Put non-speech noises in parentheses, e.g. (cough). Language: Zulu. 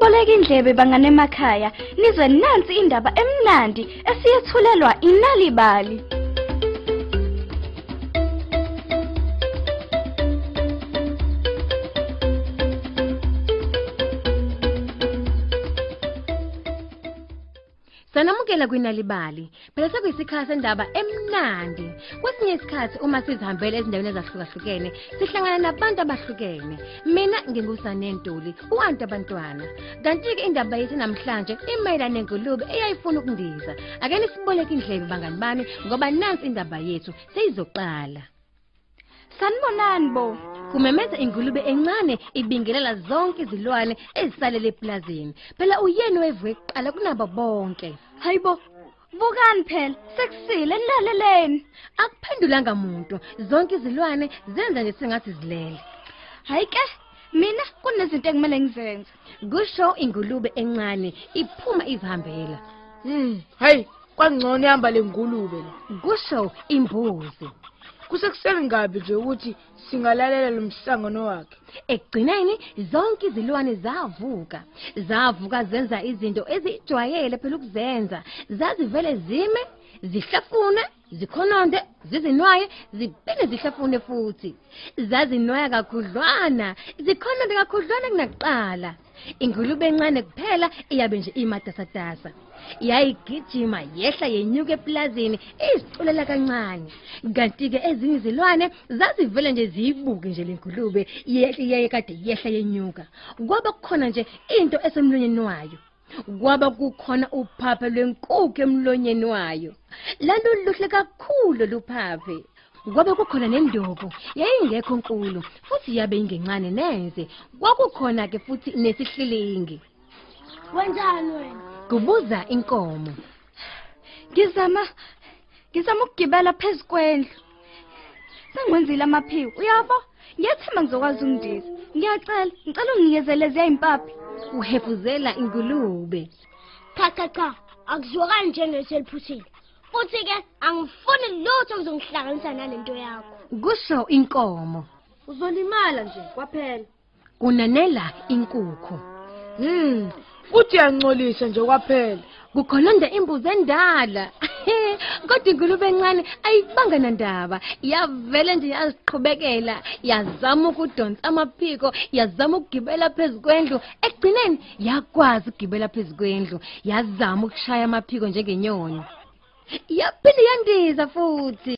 Boleka indlebe bangane emakhaya nizwe nansi indaba emnandi esiyethulelwa inalibali. Sanamukela kwinalibali. Phela sekuyisikhathi sendaba emnandi. Kwesinye isikhathi uma sizihambele ezindaweni ezahlukahlukene, sihlangana nabantu abahlukene. Mina ngingusane Ntuli, uanti abantwana. Kanti ke indaba yethu namhlanje imayelana nengulube eyayifuna ukundiza. Ake nisiboleke indlebe bangani bami ngoba nansi indaba yethu seyizoqala. Sanibonani bo. Kumemeza ingulube encane ibingelela zonke izilwane ezisalele eplazini. Phela uyeni wevuke kuqala kunabo bonke. Hayibo. Vukani phela, sekusile nilaleleni. Akuphendulanga muntu. Zonke izilwane zenza nje sengathi zilele. Hayi ke, mina kunezinto ekumele ngizenze. Kusho ingulube encane iphuma izihambela. Hmm, hey, kwangcono ihamba lengulube la. Kusho imbuzi. Kusekuseni ngabi nje ukuthi singalalela lo mhlangano wakhe. Ekugcineni zonke izilwane zavuka. Zavuka zenza izinto ezijwayele phela ukuzenza. Zazivele zime, zihlafune, zikhononde, zizinwaye, ziphinde zihlafune futhi. Zazinwaya kakhudlwana, zikhononde kakhudlwana kunakuqala. Ingulube encane kuphela iyabe nje imatasatasa. Yayigijima yehla yenyuka eplazini iziculela kancane. Kanti ke ezinye izilwane zazivele nje ziyibuke nje lengulube yeye kade yehla yenyuka. Kwaba kukhona nje into esemlonyeni wayo. Kwaba kukhona uphaphe lwenkukhu emlonyeni wayo. Lalo luhle kakhulu luphaphe. Kwabe kukhona nendovu yayingekho nkulu futhi yabe ingencane neze. Kwakukhona ke futhi nesihlilingi. Wenzani wena? Kubuza inkomo. Ngizama ngizama ukugibela phezukwendlu. Sengwenzile amaphiko. Uyabo? Ngiyathemba ngizokwazi ukundiza. Ngiyacela, ngicela ungikezele leziya impaphi. Uhefuzela ingulube. Cha cha cha, akuzwakali njengeseliphusile. Futhi ke angifuni lutho kuzongihlanganisa nalento yakho. Kusho inkomo. Uzolimala nje kwaphela. Kunanela inkukhu. Hmm, futhi yangcolisa nje kwaphela. Kukhona nje imbuzi endala. (laughs) Kodwa ingulube encane ayibanga nandaba. Yavele nje yaziqhubekela, yazama ukudonsa amaphiko, yazama ukugibela phezukwendlu. Ekugcineni yakwazi ukugibela phezukwendlu, yazama ukushaya amaphiko njengenyoni. Yaphinde yandiza futhi.